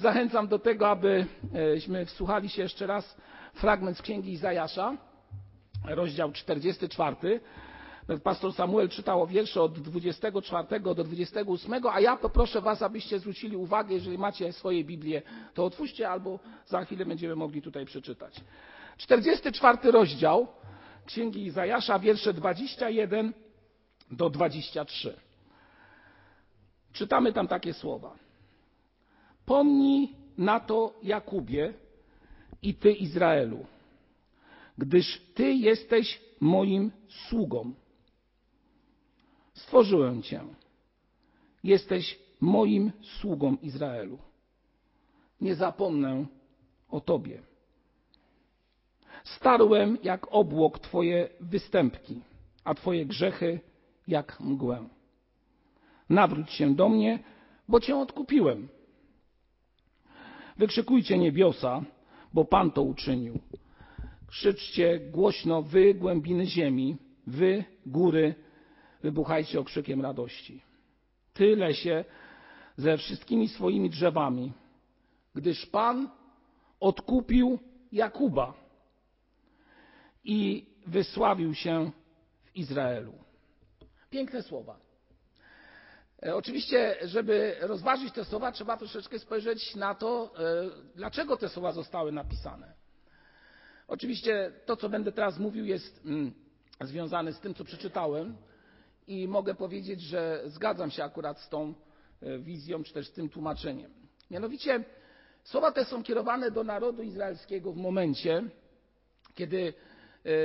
Zachęcam do tego, abyśmy wsłuchali się jeszcze raz fragment z księgi Izajasza, rozdział 44. Pastor Samuel czytał wiersze od 24 do 28, a ja poproszę Was, abyście zwrócili uwagę, jeżeli macie swoje Biblię, to otwórzcie albo za chwilę będziemy mogli tutaj przeczytać. 44 rozdział księgi Izajasza, wiersze 21 do 23. Czytamy tam takie słowa. Pomnij na to, Jakubie, i ty, Izraelu, gdyż ty jesteś moim sługą. Stworzyłem cię. Jesteś moim sługą, Izraelu. Nie zapomnę o tobie. Starłem jak obłok twoje występki, a twoje grzechy jak mgłę. Nawróć się do mnie, bo cię odkupiłem Wykrzykujcie niebiosa, bo Pan to uczynił. Krzyczcie głośno, wy głębiny ziemi, wy góry, wybuchajcie okrzykiem radości. Ty lesie ze wszystkimi swoimi drzewami, gdyż Pan odkupił Jakuba i wysławił się w Izraelu. Piękne słowa. E, oczywiście, żeby rozważyć te słowa, trzeba troszeczkę spojrzeć na to, e, dlaczego te słowa zostały napisane. Oczywiście to, co będę teraz mówił, jest mm, związane z tym, co przeczytałem i mogę powiedzieć, że zgadzam się akurat z tą e, wizją, czy też z tym tłumaczeniem. Mianowicie słowa te są kierowane do narodu izraelskiego w momencie, kiedy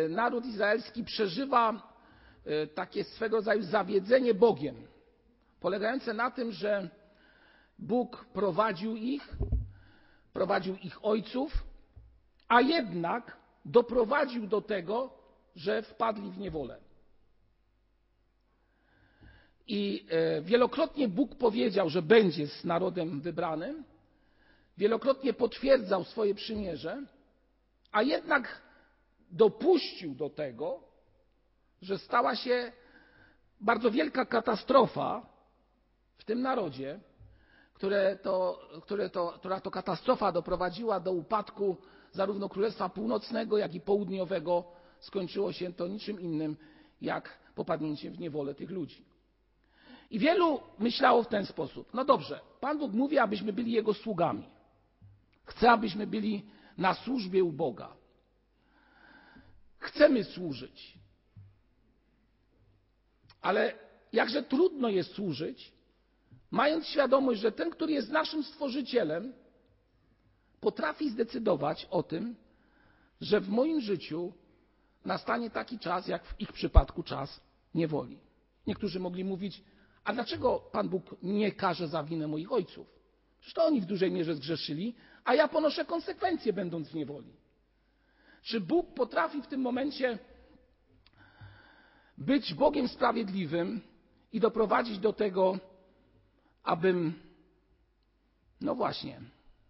naród izraelski przeżywa takie swego rodzaju zawiedzenie Bogiem polegające na tym, że Bóg prowadził ich, prowadził ich ojców, a jednak doprowadził do tego, że wpadli w niewolę. I e, wielokrotnie Bóg powiedział, że będzie z narodem wybranym, wielokrotnie potwierdzał swoje przymierze, a jednak dopuścił do tego, że stała się bardzo wielka katastrofa, w tym narodzie, które to, które to, która to katastrofa doprowadziła do upadku zarówno Królestwa Północnego, jak i Południowego, skończyło się to niczym innym jak popadnięciem w niewolę tych ludzi. I wielu myślało w ten sposób: no dobrze, Pan Bóg mówi, abyśmy byli Jego sługami. Chce, abyśmy byli na służbie u Boga. Chcemy służyć. Ale jakże trudno jest służyć, mając świadomość, że ten, który jest naszym stworzycielem, potrafi zdecydować o tym, że w moim życiu nastanie taki czas, jak w ich przypadku czas niewoli. Niektórzy mogli mówić, a dlaczego Pan Bóg nie karze za winę moich ojców? Przecież to oni w dużej mierze zgrzeszyli, a ja ponoszę konsekwencje, będąc w niewoli. Czy Bóg potrafi w tym momencie być Bogiem sprawiedliwym i doprowadzić do tego, abym, no właśnie,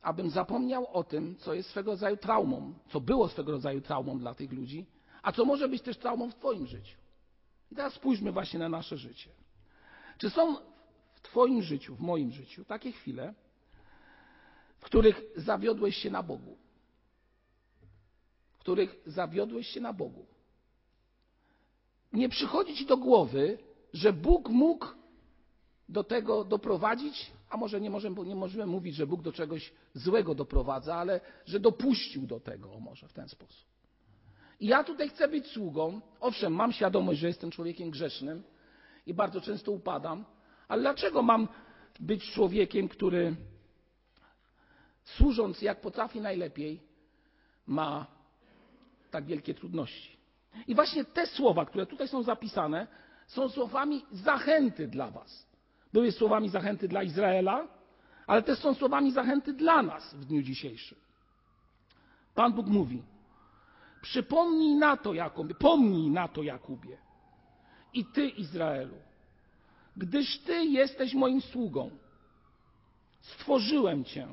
abym zapomniał o tym, co jest swego rodzaju traumą, co było swego rodzaju traumą dla tych ludzi, a co może być też traumą w Twoim życiu. I teraz spójrzmy właśnie na nasze życie. Czy są w Twoim życiu, w moim życiu takie chwile, w których zawiodłeś się na Bogu? W których zawiodłeś się na Bogu? Nie przychodzi Ci do głowy, że Bóg mógł do tego doprowadzić, a może nie możemy, nie możemy mówić, że Bóg do czegoś złego doprowadza, ale że dopuścił do tego, może w ten sposób. I ja tutaj chcę być sługą. Owszem, mam świadomość, że jestem człowiekiem grzesznym i bardzo często upadam, ale dlaczego mam być człowiekiem, który służąc jak potrafi najlepiej, ma tak wielkie trudności? I właśnie te słowa, które tutaj są zapisane, są słowami zachęty dla Was były słowami zachęty dla Izraela, ale też są słowami zachęty dla nas w dniu dzisiejszym. Pan Bóg mówi: Przypomnij na to, Jakubie, pomnij na to, Jakubie, i ty, Izraelu, gdyż ty jesteś moim sługą. Stworzyłem cię.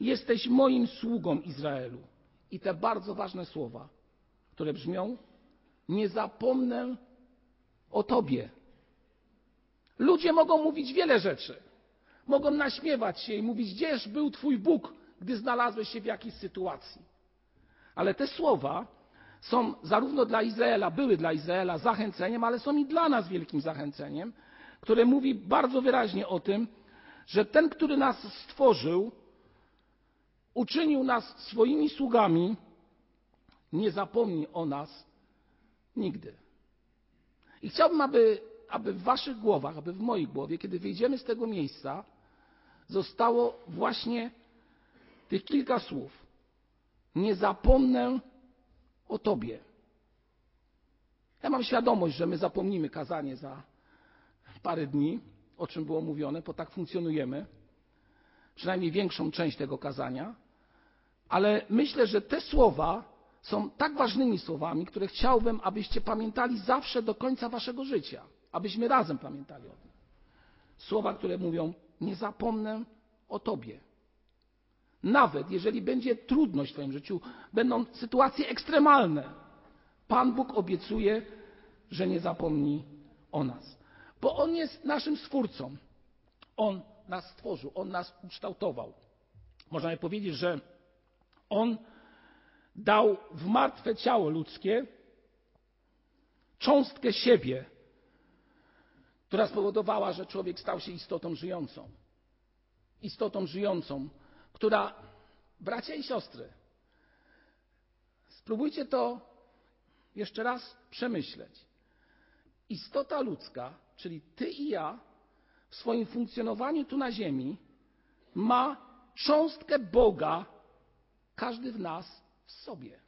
Jesteś moim sługą, Izraelu. I te bardzo ważne słowa, które brzmią: Nie zapomnę o tobie. Ludzie mogą mówić wiele rzeczy. Mogą naśmiewać się i mówić, gdzież był Twój Bóg, gdy znalazłeś się w jakiejś sytuacji. Ale te słowa są zarówno dla Izraela, były dla Izraela zachęceniem, ale są i dla nas wielkim zachęceniem, które mówi bardzo wyraźnie o tym, że ten, który nas stworzył, uczynił nas swoimi sługami, nie zapomni o nas nigdy. I chciałbym, aby, aby w Waszych głowach, aby w mojej głowie, kiedy wyjdziemy z tego miejsca, zostało właśnie tych kilka słów. Nie zapomnę o Tobie. Ja mam świadomość, że my zapomnimy kazanie za parę dni, o czym było mówione, bo tak funkcjonujemy, przynajmniej większą część tego kazania, ale myślę, że te słowa są tak ważnymi słowami, które chciałbym, abyście pamiętali zawsze do końca waszego życia, abyśmy razem pamiętali o tym. Słowa, które mówią: Nie zapomnę o Tobie. Nawet jeżeli będzie trudność w Twoim życiu, będą sytuacje ekstremalne, Pan Bóg obiecuje, że nie zapomni o nas. Bo On jest naszym stwórcą. On nas stworzył, On nas ukształtował. Można powiedzieć, że On dał w martwe ciało ludzkie cząstkę siebie, która spowodowała, że człowiek stał się istotą żyjącą. Istotą żyjącą, która, bracia i siostry, spróbujcie to jeszcze raz przemyśleć. Istota ludzka, czyli ty i ja, w swoim funkcjonowaniu tu na Ziemi, ma cząstkę Boga, każdy w nas w sobie.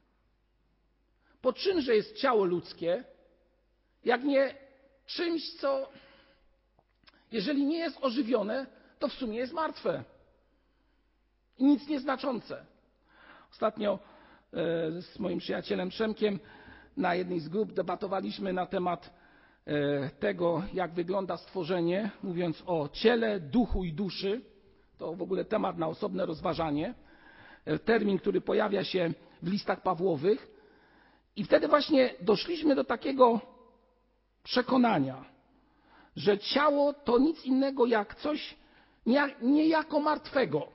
Po czymże jest ciało ludzkie, jak nie czymś, co jeżeli nie jest ożywione, to w sumie jest martwe i nic nieznaczące. Ostatnio e, z moim przyjacielem Przemkiem na jednej z grup debatowaliśmy na temat e, tego, jak wygląda stworzenie, mówiąc o ciele, duchu i duszy. To w ogóle temat na osobne rozważanie. E, termin, który pojawia się w listach Pawłowych. I wtedy właśnie doszliśmy do takiego przekonania, że ciało to nic innego jak coś niejako martwego,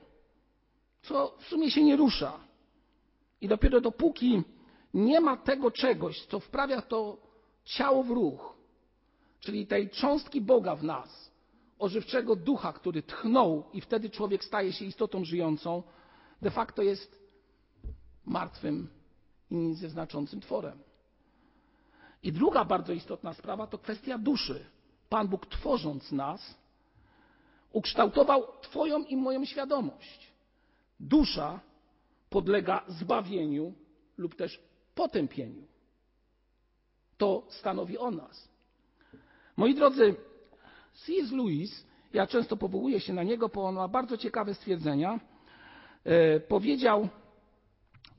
co w sumie się nie rusza. I dopiero dopóki nie ma tego czegoś, co wprawia to ciało w ruch, czyli tej cząstki Boga w nas, ożywczego ducha, który tchnął i wtedy człowiek staje się istotą żyjącą, de facto jest martwym i nic nieznaczącym tworem. I druga bardzo istotna sprawa to kwestia duszy. Pan Bóg tworząc nas, ukształtował Twoją i moją świadomość. Dusza podlega zbawieniu lub też potępieniu. To stanowi o nas. Moi drodzy, C.S. Lewis, ja często powołuję się na niego, bo on ma bardzo ciekawe stwierdzenia. E, powiedział,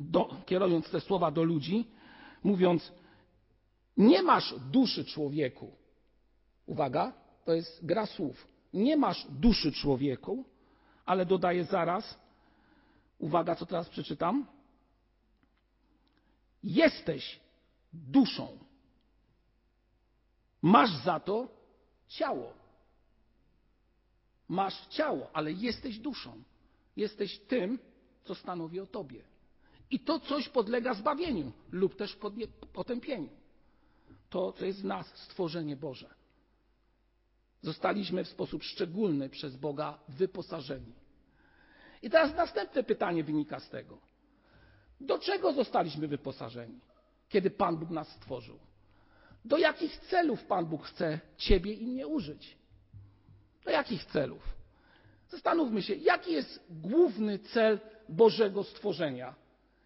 do, kierując te słowa do ludzi, mówiąc: Nie masz duszy człowieku. Uwaga, to jest gra słów. Nie masz duszy człowieku, ale dodaje zaraz, uwaga, co teraz przeczytam. Jesteś duszą. Masz za to ciało. Masz ciało, ale jesteś duszą. Jesteś tym, co stanowi o tobie. I to coś podlega zbawieniu lub też potępieniu. To, co jest w nas, stworzenie Boże. Zostaliśmy w sposób szczególny przez Boga wyposażeni. I teraz następne pytanie wynika z tego. Do czego zostaliśmy wyposażeni, kiedy Pan Bóg nas stworzył? Do jakich celów Pan Bóg chce Ciebie i mnie użyć? Do jakich celów? Zastanówmy się, jaki jest główny cel Bożego stworzenia?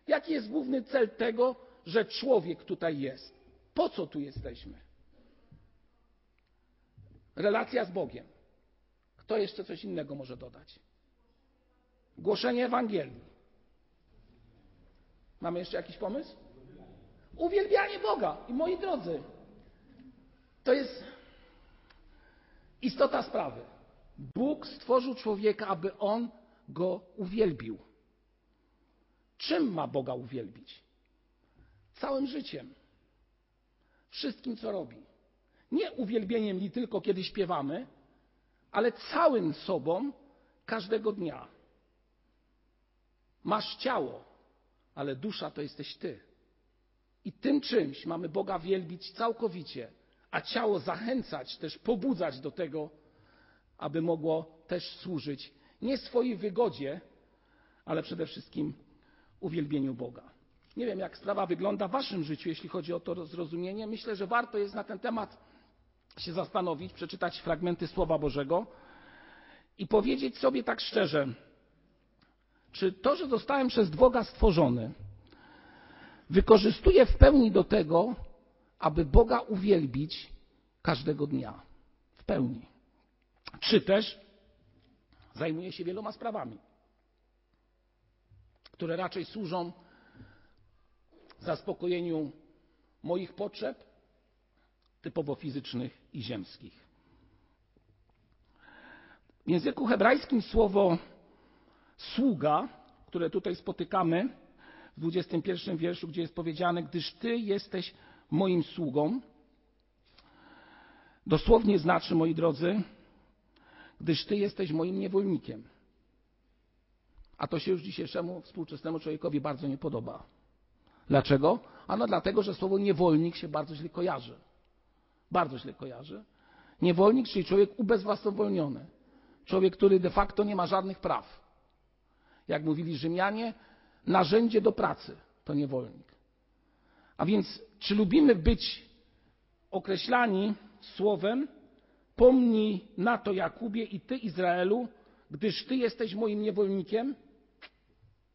Jaki jest główny cel tego, że człowiek tutaj jest? Po co tu jesteśmy? Relacja z Bogiem. Kto jeszcze coś innego może dodać? Głoszenie Ewangelii. Mamy jeszcze jakiś pomysł? Uwielbianie Boga. I moi drodzy, to jest istota sprawy. Bóg stworzył człowieka, aby on go uwielbił. Czym ma Boga uwielbić? Całym życiem. Wszystkim, co robi. Nie uwielbieniem li tylko kiedy śpiewamy, ale całym sobą, każdego dnia. Masz ciało, ale dusza to jesteś ty. I tym czymś mamy Boga wielbić całkowicie, a ciało zachęcać, też pobudzać do tego, aby mogło też służyć nie swojej wygodzie, ale przede wszystkim uwielbieniu Boga. Nie wiem, jak sprawa wygląda w Waszym życiu, jeśli chodzi o to zrozumienie. Myślę, że warto jest na ten temat się zastanowić, przeczytać fragmenty Słowa Bożego i powiedzieć sobie tak szczerze, czy to, że zostałem przez Boga stworzony, wykorzystuję w pełni do tego, aby Boga uwielbić każdego dnia. W pełni. Czy też zajmuję się wieloma sprawami, które raczej służą zaspokojeniu moich potrzeb, typowo fizycznych i ziemskich. W języku hebrajskim słowo sługa, które tutaj spotykamy w 21 wierszu, gdzie jest powiedziane, gdyż Ty jesteś moim sługą, dosłownie znaczy, moi drodzy, gdyż Ty jesteś moim niewolnikiem. A to się już dzisiejszemu współczesnemu człowiekowi bardzo nie podoba. Dlaczego? Ano dlatego, że słowo niewolnik się bardzo źle kojarzy. Bardzo źle kojarzy. Niewolnik, czyli człowiek ubezwłasnowolniony. Człowiek, który de facto nie ma żadnych praw. Jak mówili Rzymianie, narzędzie do pracy to niewolnik. A więc, czy lubimy być określani słowem pomnij na to Jakubie i ty Izraelu, gdyż ty jesteś moim niewolnikiem?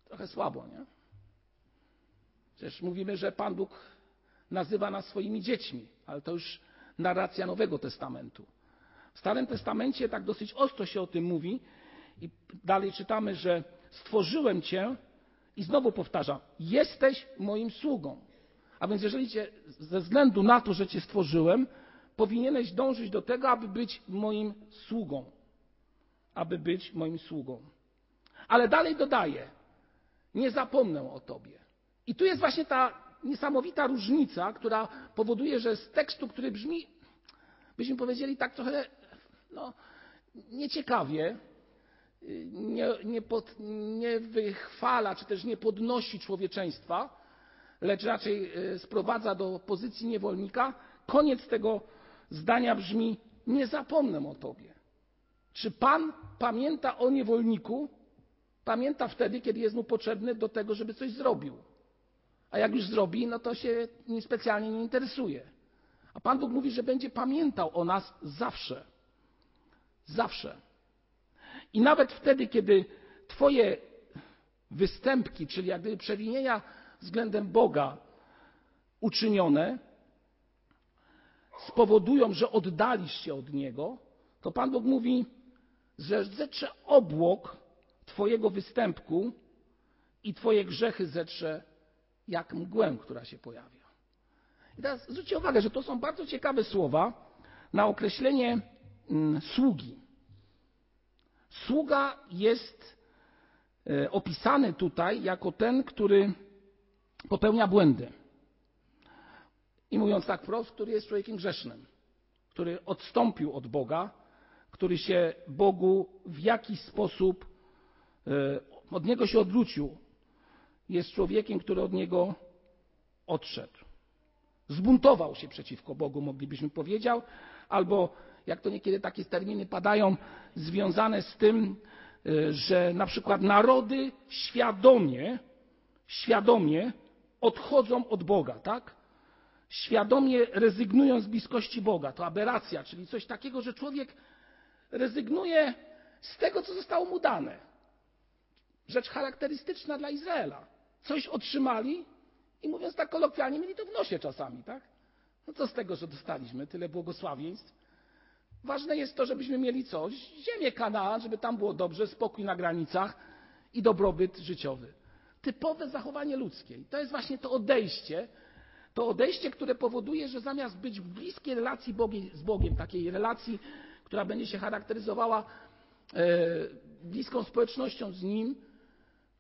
Trochę słabo, nie? Przecież mówimy, że Pan Bóg nazywa nas swoimi dziećmi, ale to już narracja Nowego Testamentu. W Starym Testamencie tak dosyć ostro się o tym mówi i dalej czytamy, że stworzyłem Cię i znowu powtarzam, jesteś moim sługą. A więc jeżeli cię, ze względu na to, że Cię stworzyłem, powinieneś dążyć do tego, aby być moim sługą. Aby być moim sługą. Ale dalej dodaję, nie zapomnę o Tobie. I tu jest właśnie ta niesamowita różnica, która powoduje, że z tekstu, który brzmi, byśmy powiedzieli tak trochę no, nieciekawie, nie, nie, pod, nie wychwala, czy też nie podnosi człowieczeństwa, lecz raczej e, sprowadza do pozycji niewolnika, koniec tego zdania brzmi: Nie zapomnę o Tobie. Czy Pan pamięta o niewolniku? Pamięta wtedy, kiedy jest mu potrzebny do tego, żeby coś zrobił. A jak już zrobi, no to się nim specjalnie nie interesuje. A Pan Bóg mówi, że będzie pamiętał o nas zawsze. Zawsze. I nawet wtedy, kiedy Twoje występki, czyli jak gdyby przewinienia względem Boga uczynione, spowodują, że oddalisz się od Niego, to Pan Bóg mówi, że zetrze obłok Twojego występku i Twoje grzechy zetrze jak mgłę, która się pojawia. I teraz zwróćcie uwagę, że to są bardzo ciekawe słowa na określenie mm, sługi. Sługa jest e, opisany tutaj jako ten, który popełnia błędy. I mówiąc tak wprost, który jest człowiekiem grzesznym, który odstąpił od Boga, który się Bogu w jakiś sposób e, od Niego się odwrócił, jest człowiekiem, który od Niego odszedł. Zbuntował się przeciwko Bogu, moglibyśmy powiedzieć, albo jak to niekiedy takie terminy padają, związane z tym, e, że na przykład narody świadomie, świadomie odchodzą od Boga, tak? Świadomie rezygnują z bliskości Boga. To aberracja, czyli coś takiego, że człowiek rezygnuje z tego, co zostało mu dane. Rzecz charakterystyczna dla Izraela. Coś otrzymali i mówiąc tak kolokwialnie, mieli to w nosie czasami, tak? No co z tego, że dostaliśmy tyle błogosławieństw? Ważne jest to, żebyśmy mieli coś, ziemię Kanaan, żeby tam było dobrze, spokój na granicach i dobrobyt życiowy. Typowe zachowanie ludzkie. I to jest właśnie to odejście, to odejście, które powoduje, że zamiast być w bliskiej relacji z Bogiem, takiej relacji, która będzie się charakteryzowała e, bliską społecznością z Nim,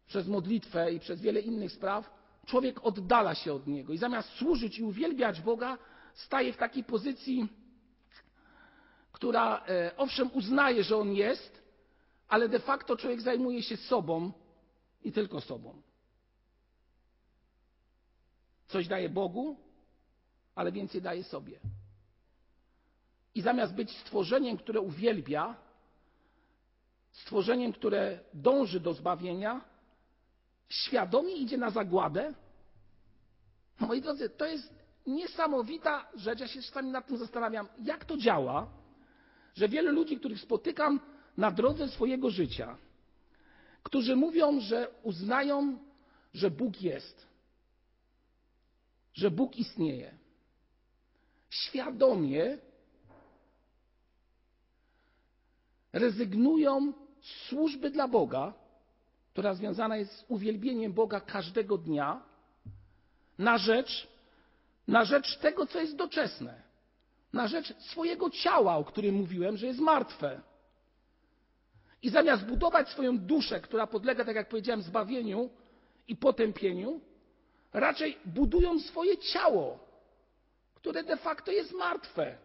przez modlitwę i przez wiele innych spraw, człowiek oddala się od Niego i zamiast służyć i uwielbiać Boga, staje w takiej pozycji, która e, owszem uznaje, że On jest, ale de facto człowiek zajmuje się sobą i tylko sobą. Coś daje Bogu, ale więcej daje sobie. I zamiast być stworzeniem, które uwielbia, stworzeniem, które dąży do zbawienia, świadomie idzie na zagładę. Moi drodzy, to jest niesamowita rzecz. Ja się czasami nad tym zastanawiam, jak to działa, że wielu ludzi, których spotykam na drodze swojego życia, którzy mówią, że uznają, że Bóg jest, że Bóg istnieje, świadomie rezygnują z służby dla Boga, która związana jest z uwielbieniem Boga każdego dnia, na rzecz, na rzecz tego, co jest doczesne, na rzecz swojego ciała, o którym mówiłem, że jest martwe. I zamiast budować swoją duszę, która podlega, tak jak powiedziałem, zbawieniu i potępieniu, raczej budują swoje ciało, które de facto jest martwe.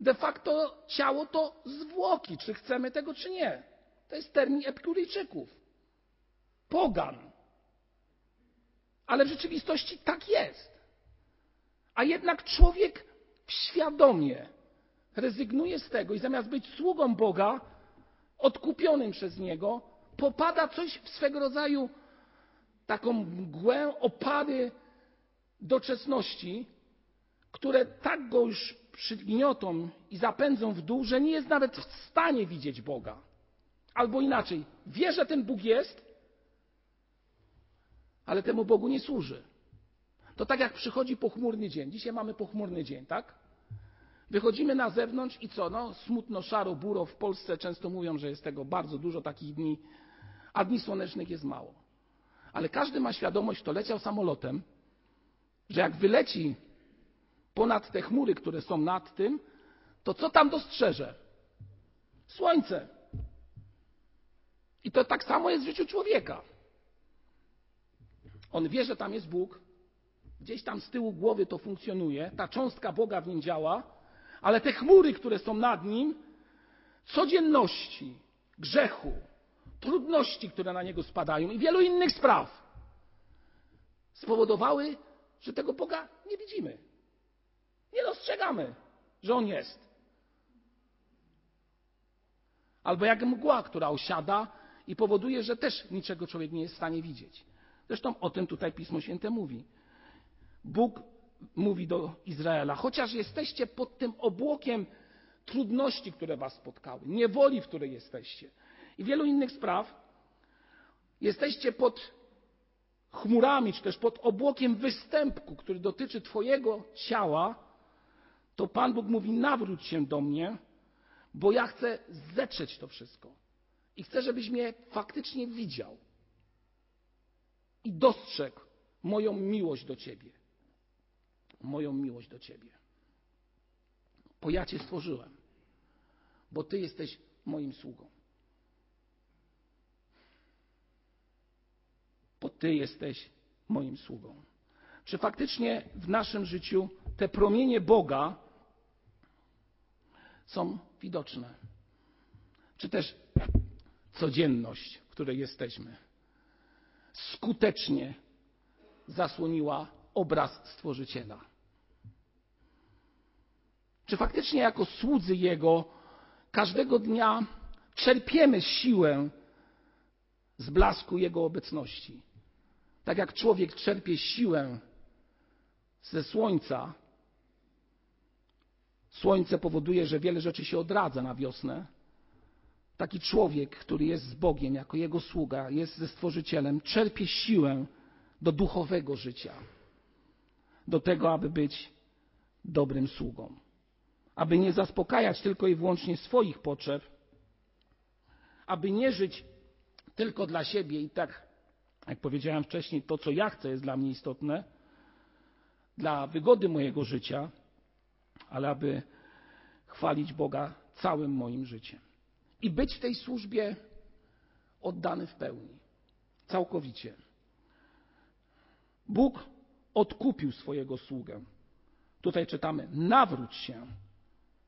De facto ciało to zwłoki, czy chcemy tego, czy nie. To jest termin epikuryjczyków. Pogan. Ale w rzeczywistości tak jest. A jednak człowiek świadomie rezygnuje z tego i zamiast być sługą Boga, odkupionym przez Niego, popada coś w swego rodzaju taką mgłę opady doczesności, które tak go już przygniotą i zapędzą w dół, że nie jest nawet w stanie widzieć Boga. Albo inaczej, wie, że ten Bóg jest, ale temu Bogu nie służy. To tak jak przychodzi pochmurny dzień. Dzisiaj mamy pochmurny dzień, tak? Wychodzimy na zewnątrz i co? No, smutno, szaro, buro. W Polsce często mówią, że jest tego bardzo dużo takich dni, a dni słonecznych jest mało. Ale każdy ma świadomość, kto leciał samolotem, że jak wyleci ponad te chmury, które są nad tym, to co tam dostrzeże? Słońce. I to tak samo jest w życiu człowieka. On wie, że tam jest Bóg, gdzieś tam z tyłu głowy to funkcjonuje, ta cząstka Boga w nim działa, ale te chmury, które są nad nim, codzienności, grzechu, trudności, które na niego spadają i wielu innych spraw spowodowały, że tego Boga nie widzimy. Nie dostrzegamy, że On jest. Albo jak mgła, która osiada i powoduje, że też niczego człowiek nie jest w stanie widzieć. Zresztą o tym tutaj Pismo Święte mówi. Bóg mówi do Izraela, chociaż jesteście pod tym obłokiem trudności, które was spotkały, niewoli, w której jesteście i wielu innych spraw, jesteście pod chmurami, czy też pod obłokiem występku, który dotyczy Twojego ciała, to Pan Bóg mówi: nawróć się do mnie, bo ja chcę zetrzeć to wszystko. I chcę, żebyś mnie faktycznie widział i dostrzegł moją miłość do Ciebie. Moją miłość do Ciebie. Bo ja Cię stworzyłem, bo Ty jesteś moim sługą. Bo Ty jesteś moim sługą. Czy faktycznie w naszym życiu te promienie Boga są widoczne? Czy też codzienność, w której jesteśmy, skutecznie zasłoniła obraz Stworzyciela? Czy faktycznie jako słudzy Jego każdego dnia czerpiemy siłę z blasku Jego obecności? Tak jak człowiek czerpie siłę ze słońca, słońce powoduje, że wiele rzeczy się odradza na wiosnę. Taki człowiek, który jest z Bogiem, jako Jego sługa, jest ze Stworzycielem, czerpie siłę do duchowego życia, do tego, aby być dobrym sługą, aby nie zaspokajać tylko i wyłącznie swoich potrzeb, aby nie żyć tylko dla siebie i tak, jak powiedziałem wcześniej, to, co ja chcę, jest dla mnie istotne, dla wygody mojego życia, ale aby chwalić Boga całym moim życiem i być tej służbie oddany w pełni, całkowicie. Bóg odkupił swojego sługę. Tutaj czytamy: nawróć się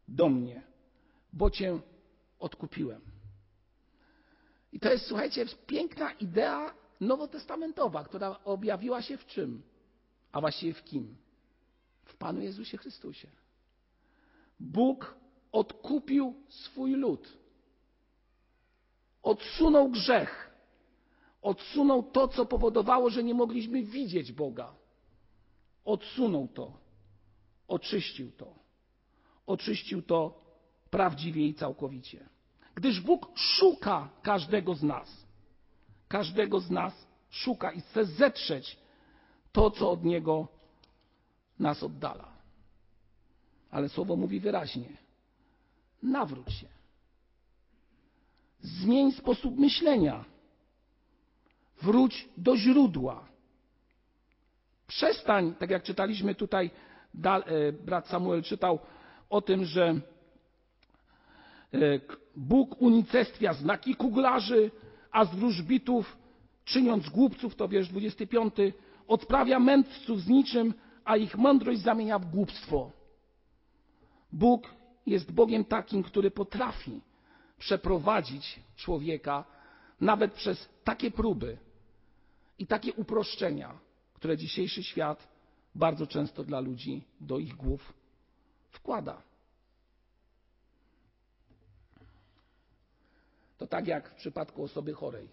do mnie, bo cię odkupiłem. I to jest, słuchajcie, piękna idea nowotestamentowa, która objawiła się w czym? A właściwie w kim? W Panu Jezusie Chrystusie. Bóg odkupił swój lud. Odsunął grzech. Odsunął to, co powodowało, że nie mogliśmy widzieć Boga. Odsunął to. Oczyścił to. Oczyścił to prawdziwie i całkowicie. Gdyż Bóg szuka każdego z nas. Każdego z nas szuka i chce zetrzeć to, co od Niego nas oddala. Ale słowo mówi wyraźnie: nawróć się. Zmień sposób myślenia. Wróć do źródła. Przestań, tak jak czytaliśmy tutaj, e, brat Samuel czytał o tym, że e, Bóg unicestwia znaki kuglarzy, a z wróżbitów, czyniąc głupców, to wiersz 25, odprawia mędrców z niczym, a ich mądrość zamienia w głupstwo. Bóg jest Bogiem takim, który potrafi przeprowadzić człowieka nawet przez takie próby i takie uproszczenia, które dzisiejszy świat bardzo często dla ludzi do ich głów wkłada. To tak jak w przypadku osoby chorej.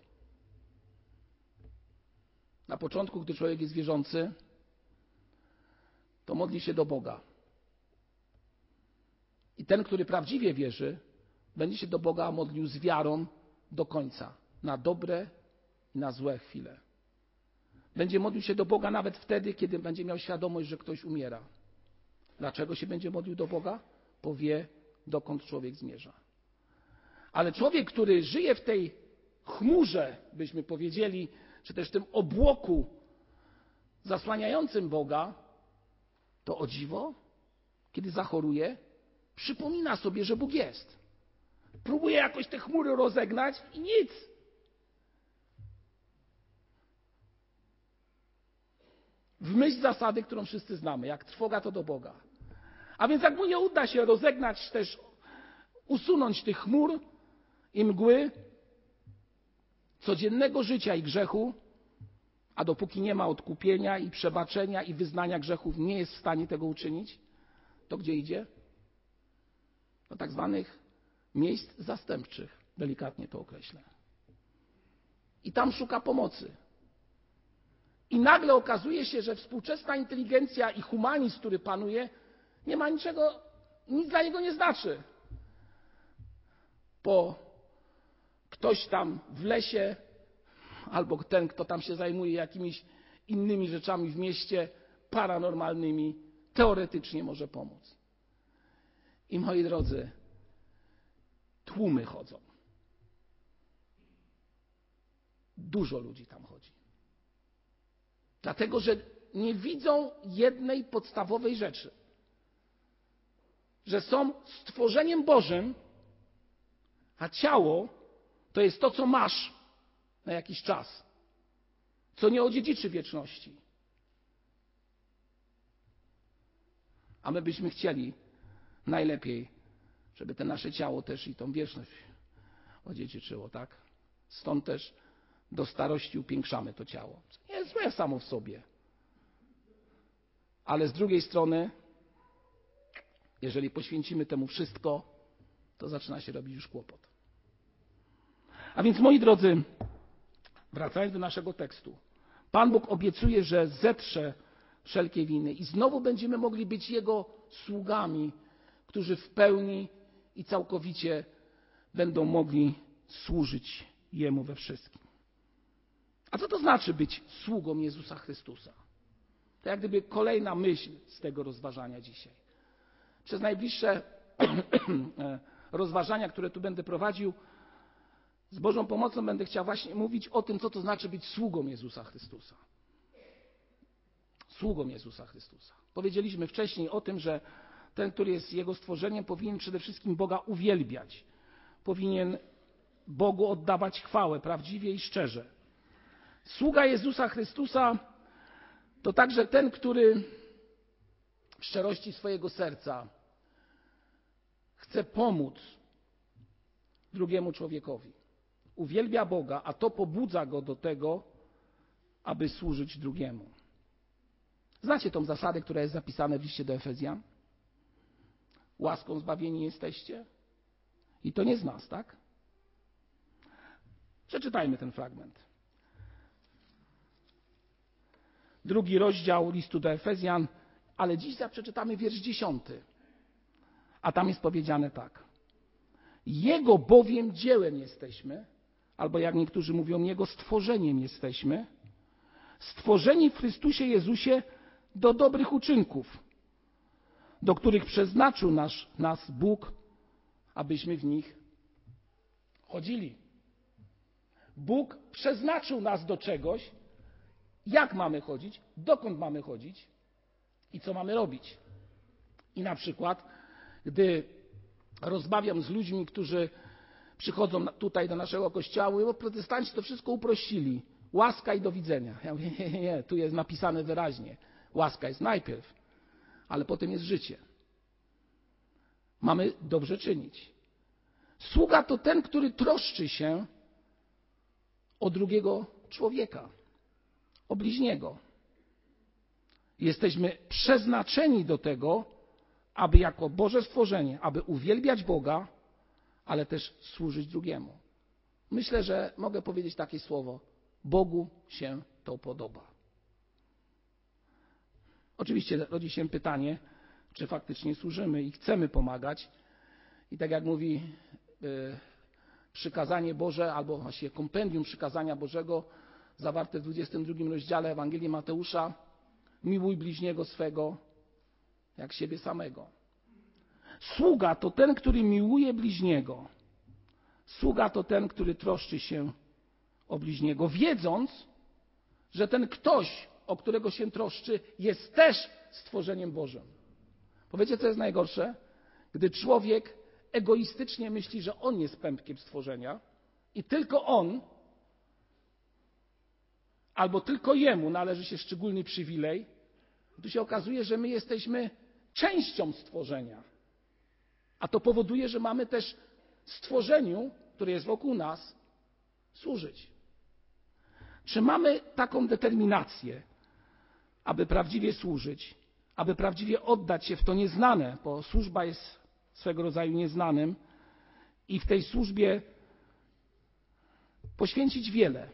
Na początku, gdy człowiek jest wierzący, to modli się do Boga. I ten, który prawdziwie wierzy, będzie się do Boga modlił z wiarą do końca, na dobre i na złe chwile. Będzie modlił się do Boga nawet wtedy, kiedy będzie miał świadomość, że ktoś umiera. Dlaczego się będzie modlił do Boga? Bo wie, dokąd człowiek zmierza. Ale człowiek, który żyje w tej chmurze, byśmy powiedzieli, czy też w tym obłoku zasłaniającym Boga, to o dziwo, kiedy zachoruje, przypomina sobie, że Bóg jest. Próbuje jakoś te chmury rozegnać i nic. W myśl zasady, którą wszyscy znamy, jak trwoga to do Boga. A więc jak mu nie uda się rozegnać też, usunąć tych chmur i mgły codziennego życia i grzechu, a dopóki nie ma odkupienia i przebaczenia i wyznania grzechów, nie jest w stanie tego uczynić, to gdzie idzie? Do tak zwanych miejsc zastępczych, delikatnie to określę. I tam szuka pomocy. I nagle okazuje się, że współczesna inteligencja i humanizm, który panuje, nie ma niczego, nic dla niego nie znaczy. Bo ktoś tam w lesie albo ten, kto tam się zajmuje jakimiś innymi rzeczami w mieście paranormalnymi, teoretycznie może pomóc. I moi drodzy, tłumy chodzą. Dużo ludzi tam chodzi. Dlatego, że nie widzą jednej podstawowej rzeczy. Że są stworzeniem Bożym, a ciało to jest to, co masz na jakiś czas, co nie odziedziczy wieczności. A my byśmy chcieli najlepiej, żeby te nasze ciało też i tą wieczność odziedziczyło, tak? Stąd też do starości upiększamy to ciało. Nie jest złe samo w sobie. Ale z drugiej strony, jeżeli poświęcimy temu wszystko, to zaczyna się robić już kłopot. A więc moi drodzy, wracając do naszego tekstu, Pan Bóg obiecuje, że zetrze wszelkie winy i znowu będziemy mogli być Jego sługami, którzy w pełni i całkowicie będą mogli służyć Jemu we wszystkim. A co to znaczy być sługą Jezusa Chrystusa? To jak gdyby kolejna myśl z tego rozważania dzisiaj. Przez najbliższe rozważania, które tu będę prowadził, z Bożą pomocą będę chciał właśnie mówić o tym, co to znaczy być sługą Jezusa Chrystusa. Sługą Jezusa Chrystusa. Powiedzieliśmy wcześniej o tym, że ten, który jest Jego stworzeniem, powinien przede wszystkim Boga uwielbiać. Powinien Bogu oddawać chwałę prawdziwie i szczerze. Sługa Jezusa Chrystusa to także ten, który w szczerości swojego serca chce pomóc drugiemu człowiekowi uwielbia Boga, a to pobudza go do tego, aby służyć drugiemu. Znacie tą zasadę, która jest zapisana w liście do Efezjan? Łaską zbawieni jesteście? I to nie z nas, tak? Przeczytajmy ten fragment. Drugi rozdział listu do Efezjan, ale dziś przeczytamy wiersz dziesiąty. A tam jest powiedziane tak. Jego bowiem dziełem jesteśmy, albo jak niektórzy mówią, Jego stworzeniem jesteśmy, stworzeni w Chrystusie Jezusie do dobrych uczynków, do których przeznaczył nas, nas Bóg, abyśmy w nich chodzili. Bóg przeznaczył nas do czegoś, jak mamy chodzić, dokąd mamy chodzić i co mamy robić. I na przykład, gdy rozmawiam z ludźmi, którzy przychodzą tutaj do naszego kościoła, mówią, protestanci to wszystko uprościli. Łaska i do widzenia. Ja mówię, nie, nie, nie, tu jest napisane wyraźnie. Łaska jest najpierw, ale potem jest życie. Mamy dobrze czynić. Sługa to ten, który troszczy się o drugiego człowieka, o bliźniego. Jesteśmy przeznaczeni do tego, aby jako Boże stworzenie, aby uwielbiać Boga, ale też służyć drugiemu. Myślę, że mogę powiedzieć takie słowo: Bogu się to podoba. Oczywiście rodzi się pytanie, czy faktycznie służymy i chcemy pomagać. I tak jak mówi y, przykazanie Boże, albo właściwie kompendium przykazania Bożego, zawarte w 22 rozdziale Ewangelii Mateusza, miłuj bliźniego swego jak siebie samego. Sługa to ten, który miłuje bliźniego. Sługa to ten, który troszczy się o bliźniego, wiedząc, że ten ktoś, o którego się troszczy, jest też stworzeniem Bożym. Powiecie, co jest najgorsze? Gdy człowiek egoistycznie myśli, że on jest pępkiem stworzenia i tylko on, albo tylko jemu należy się szczególny przywilej, to się okazuje, że my jesteśmy częścią stworzenia. A to powoduje, że mamy też stworzeniu, które jest wokół nas, służyć. Czy mamy taką determinację, aby prawdziwie służyć, aby prawdziwie oddać się w to nieznane, bo służba jest swego rodzaju nieznanym i w tej służbie poświęcić wiele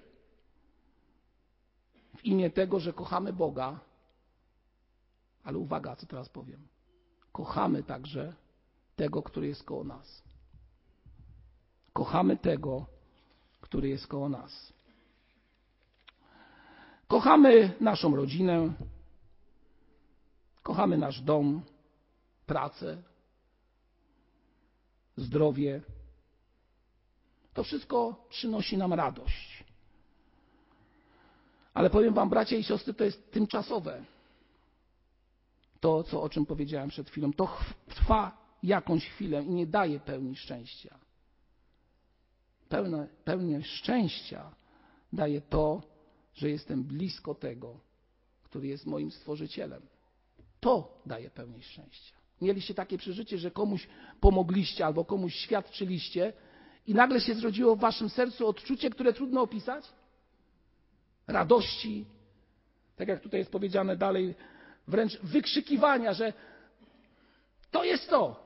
w imię tego, że kochamy Boga, ale uwaga, co teraz powiem. Kochamy także tego, który jest koło nas. Kochamy tego, który jest koło nas. Kochamy naszą rodzinę, kochamy nasz dom, pracę, zdrowie. To wszystko przynosi nam radość. Ale powiem Wam, bracia i siostry, to jest tymczasowe. To, co, o czym powiedziałem przed chwilą, to trwa jakąś chwilę i nie daje pełni szczęścia. Pełne, pełnię szczęścia daje to, że jestem blisko tego, który jest moim stworzycielem. To daje pełnię szczęścia. Mieliście takie przeżycie, że komuś pomogliście albo komuś świadczyliście i nagle się zrodziło w waszym sercu odczucie, które trudno opisać? Radości, tak jak tutaj jest powiedziane dalej, wręcz wykrzykiwania, że to jest to.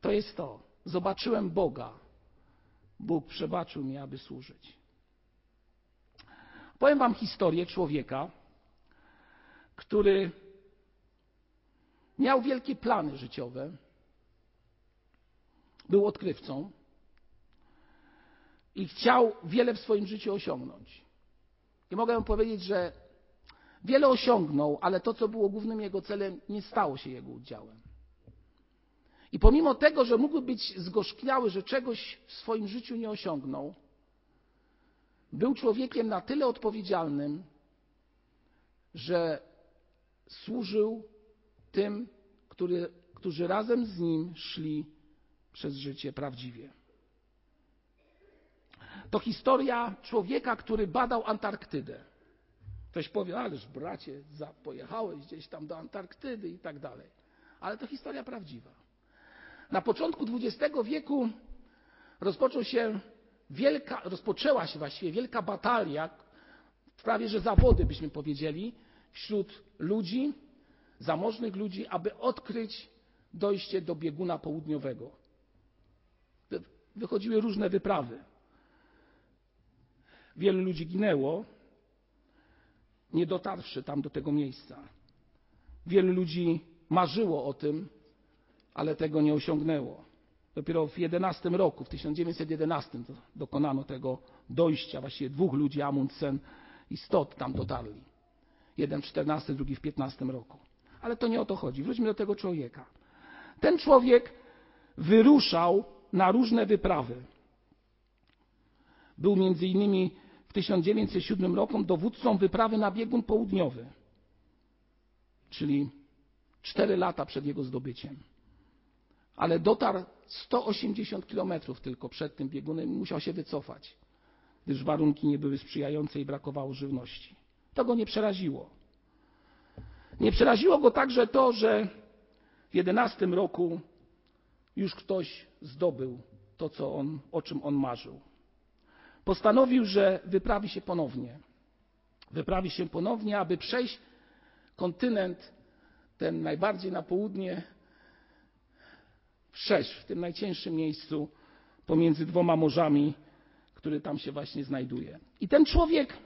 To jest to. Zobaczyłem Boga. Bóg przebaczył mi, aby służyć. Powiem Wam historię człowieka, który miał wielkie plany życiowe, był odkrywcą i chciał wiele w swoim życiu osiągnąć. I mogę powiedzieć, że wiele osiągnął, ale to, co było głównym jego celem, nie stało się jego udziałem. I pomimo tego, że mógłby być zgorzkniały, że czegoś w swoim życiu nie osiągnął, był człowiekiem na tyle odpowiedzialnym, że służył tym, który, którzy razem z nim szli przez życie prawdziwie. To historia człowieka, który badał Antarktydę. Ktoś powie, ależ bracie, pojechałeś gdzieś tam do Antarktydy i tak dalej. Ale to historia prawdziwa. Na początku XX wieku rozpoczął się wielka, rozpoczęła się właściwie wielka batalia, prawie że zawody byśmy powiedzieli, wśród ludzi, zamożnych ludzi, aby odkryć dojście do bieguna południowego. Wychodziły różne wyprawy. Wielu ludzi ginęło, nie dotarwszy tam do tego miejsca. Wielu ludzi marzyło o tym, ale tego nie osiągnęło. Dopiero w 11 roku, w 1911 dokonano tego dojścia. Właściwie dwóch ludzi, Amundsen i Stott, tam dotarli. Jeden w 14, drugi w 15 roku. Ale to nie o to chodzi. Wróćmy do tego człowieka. Ten człowiek wyruszał na różne wyprawy. Był między innymi w 1907 roku dowódcą wyprawy na biegun południowy, czyli cztery lata przed jego zdobyciem. Ale dotarł 180 kilometrów tylko przed tym biegunem i musiał się wycofać, gdyż warunki nie były sprzyjające i brakowało żywności. To go nie przeraziło. Nie przeraziło go także to, że w 11 roku już ktoś zdobył to, co on, o czym on marzył. Postanowił, że wyprawi się ponownie. Wyprawi się ponownie, aby przejść kontynent, ten najbardziej na południe, wszerz, w tym najcięższym miejscu pomiędzy dwoma morzami, który tam się właśnie znajduje. I ten człowiek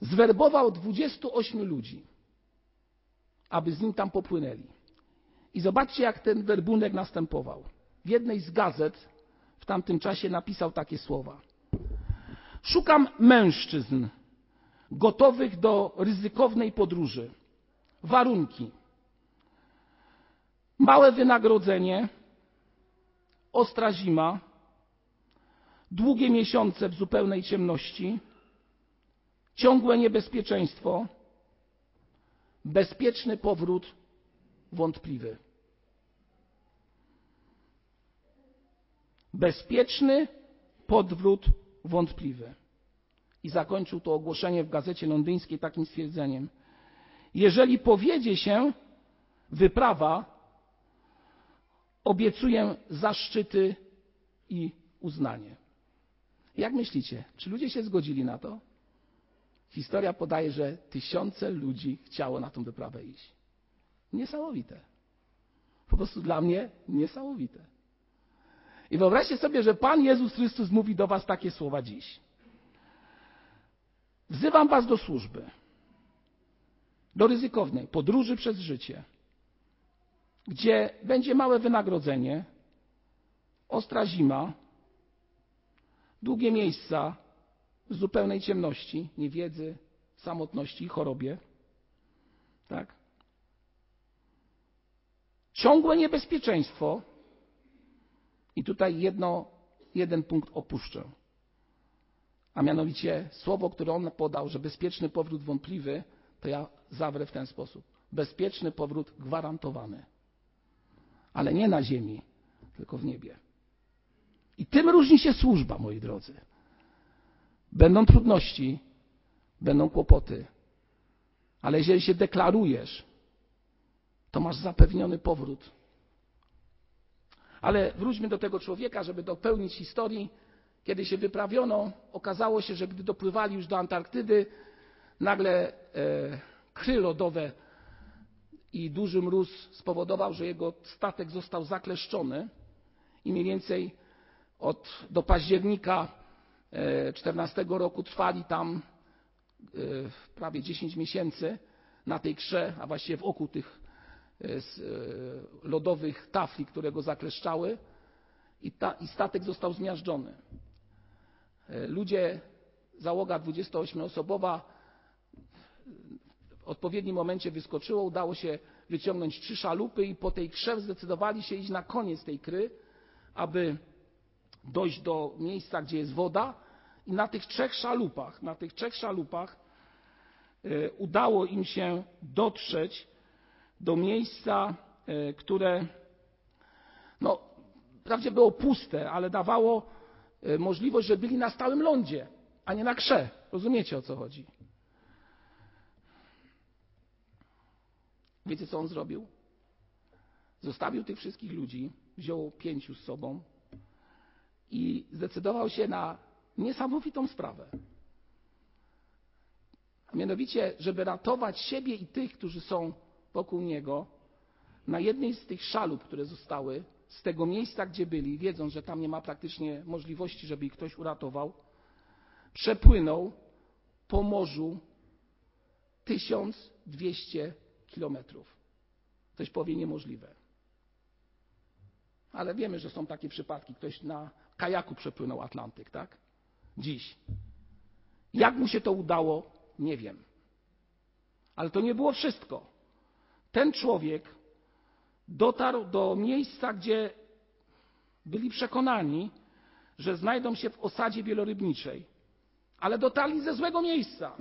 zwerbował 28 ludzi, aby z nim tam popłynęli. I zobaczcie, jak ten werbunek następował. W jednej z gazet w tamtym czasie napisał takie słowa. Szukam mężczyzn gotowych do ryzykownej podróży. Warunki: małe wynagrodzenie, ostra zima, długie miesiące w zupełnej ciemności, ciągłe niebezpieczeństwo, bezpieczny powrót wątpliwy. Bezpieczny podwrót wątpliwy. I zakończył to ogłoszenie w gazecie londyńskiej takim stwierdzeniem. Jeżeli powiedzie się wyprawa, obiecuję zaszczyty i uznanie. Jak myślicie, czy ludzie się zgodzili na to? Historia podaje, że tysiące ludzi chciało na tę wyprawę iść. Niesamowite. Po prostu dla mnie niesamowite. I wyobraźcie sobie, że Pan Jezus Chrystus mówi do Was takie słowa dziś. Wzywam Was do służby, do ryzykownej podróży przez życie, gdzie będzie małe wynagrodzenie, ostra zima, długie miejsca w zupełnej ciemności, niewiedzy, samotności i chorobie. Tak? Ciągłe niebezpieczeństwo. I tutaj jedno, jeden punkt opuszczę. A mianowicie słowo, które on podał, że bezpieczny powrót wątpliwy, to ja zawrę w ten sposób. Bezpieczny powrót gwarantowany. Ale nie na ziemi, tylko w niebie. I tym różni się służba, moi drodzy. Będą trudności, będą kłopoty, ale jeżeli się deklarujesz, to masz zapewniony powrót. Ale wróćmy do tego człowieka, żeby dopełnić historii. Kiedy się wyprawiono, okazało się, że gdy dopływali już do Antarktydy, nagle e, kry lodowe i duży mróz spowodował, że jego statek został zakleszczony i mniej więcej od, do października 14 e, roku trwali tam e, prawie 10 miesięcy na tej krze, a właściwie w oku tych e, lodowych tafli, które go zakleszczały i, ta, i statek został zmiażdżony. Ludzie, załoga 28-osobowa w odpowiednim momencie wyskoczyło, udało się wyciągnąć trzy szalupy i po tej krze zdecydowali się iść na koniec tej kry, aby dojść do miejsca, gdzie jest woda i na tych trzech szalupach, na tych trzech szalupach e, udało im się dotrzeć do miejsca, e, które no, wprawdzie było puste, ale dawało e, możliwość, że byli na stałym lądzie, a nie na krze. Rozumiecie o co chodzi? Wiecie, co on zrobił? zostawił tych wszystkich ludzi, wziął pięciu z sobą i zdecydował się na niesamowitą sprawę. A mianowicie, żeby ratować siebie i tych, którzy są wokół niego, na jednej z tych szalup, które zostały, z tego miejsca, gdzie byli, wiedząc, że tam nie ma praktycznie możliwości, żeby ich ktoś uratował, przepłynął po morzu 1200 kilometrów. Ktoś powie niemożliwe. Ale wiemy, że są takie przypadki. Ktoś na kajaku przepłynął Atlantyk, tak? Dziś. Jak mu się to udało, nie wiem. Ale to nie było wszystko. Ten człowiek dotarł do miejsca, gdzie byli przekonani, że znajdą się w osadzie wielorybniczej, ale dotarli ze złego miejsca.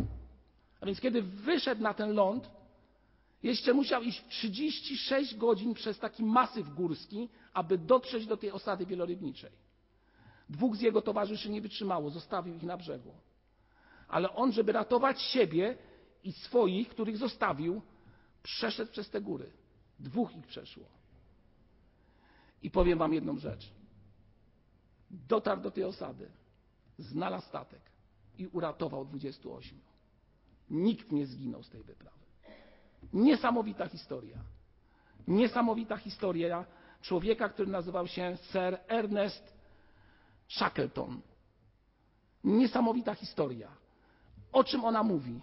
A więc kiedy wyszedł na ten ląd, jeszcze musiał iść 36 godzin przez taki masyw górski, aby dotrzeć do tej osady wielorybniczej. Dwóch z jego towarzyszy nie wytrzymało, zostawił ich na brzegu. Ale on, żeby ratować siebie i swoich, których zostawił, przeszedł przez te góry. Dwóch ich przeszło. I powiem Wam jedną rzecz. Dotarł do tej osady, znalazł statek i uratował 28. Nikt nie zginął z tej wyprawy. Niesamowita historia. Niesamowita historia człowieka, który nazywał się Sir Ernest Shackleton. Niesamowita historia. O czym ona mówi?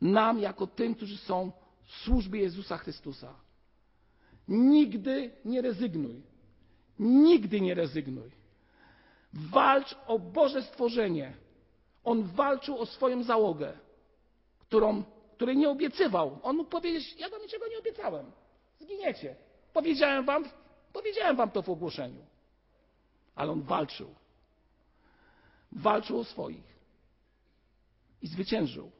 Nam, jako tym, którzy są w służbie Jezusa Chrystusa. Nigdy nie rezygnuj. Nigdy nie rezygnuj. Walcz o Boże stworzenie. On walczył o swoją załogę, którą, której nie obiecywał. On mógł powiedzieć: Ja wam niczego nie obiecałem. Zginiecie. Powiedziałem wam, powiedziałem wam to w ogłoszeniu. Ale on walczył. Walczył o swoich. I zwyciężył.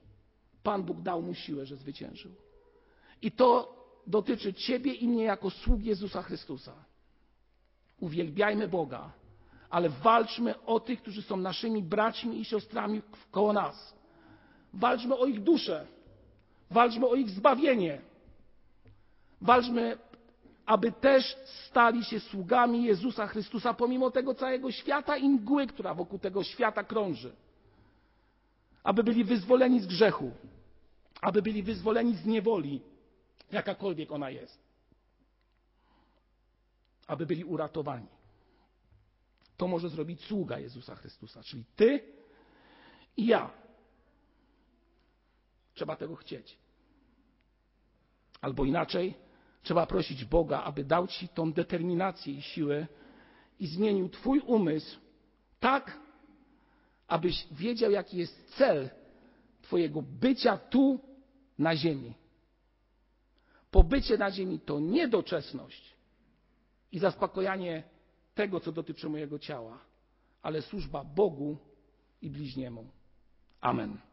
Pan Bóg dał mu siłę, że zwyciężył. I to dotyczy Ciebie i mnie jako sług Jezusa Chrystusa. Uwielbiajmy Boga, ale walczmy o tych, którzy są naszymi braćmi i siostrami koło nas. Walczmy o ich duszę. Walczmy o ich zbawienie. Walczmy, aby też stali się sługami Jezusa Chrystusa, pomimo tego całego świata i mgły, która wokół tego świata krąży. Aby byli wyzwoleni z grzechu, aby byli wyzwoleni z niewoli, jakakolwiek ona jest, aby byli uratowani. To może zrobić sługa Jezusa Chrystusa, czyli ty i ja. Trzeba tego chcieć. Albo inaczej, trzeba prosić Boga, aby dał ci tą determinację i siłę i zmienił Twój umysł tak, abyś wiedział, jaki jest cel Twojego bycia tu na ziemi. Pobycie na ziemi to niedoczesność i zaspokojanie tego, co dotyczy mojego ciała, ale służba Bogu i bliźniemu. Amen.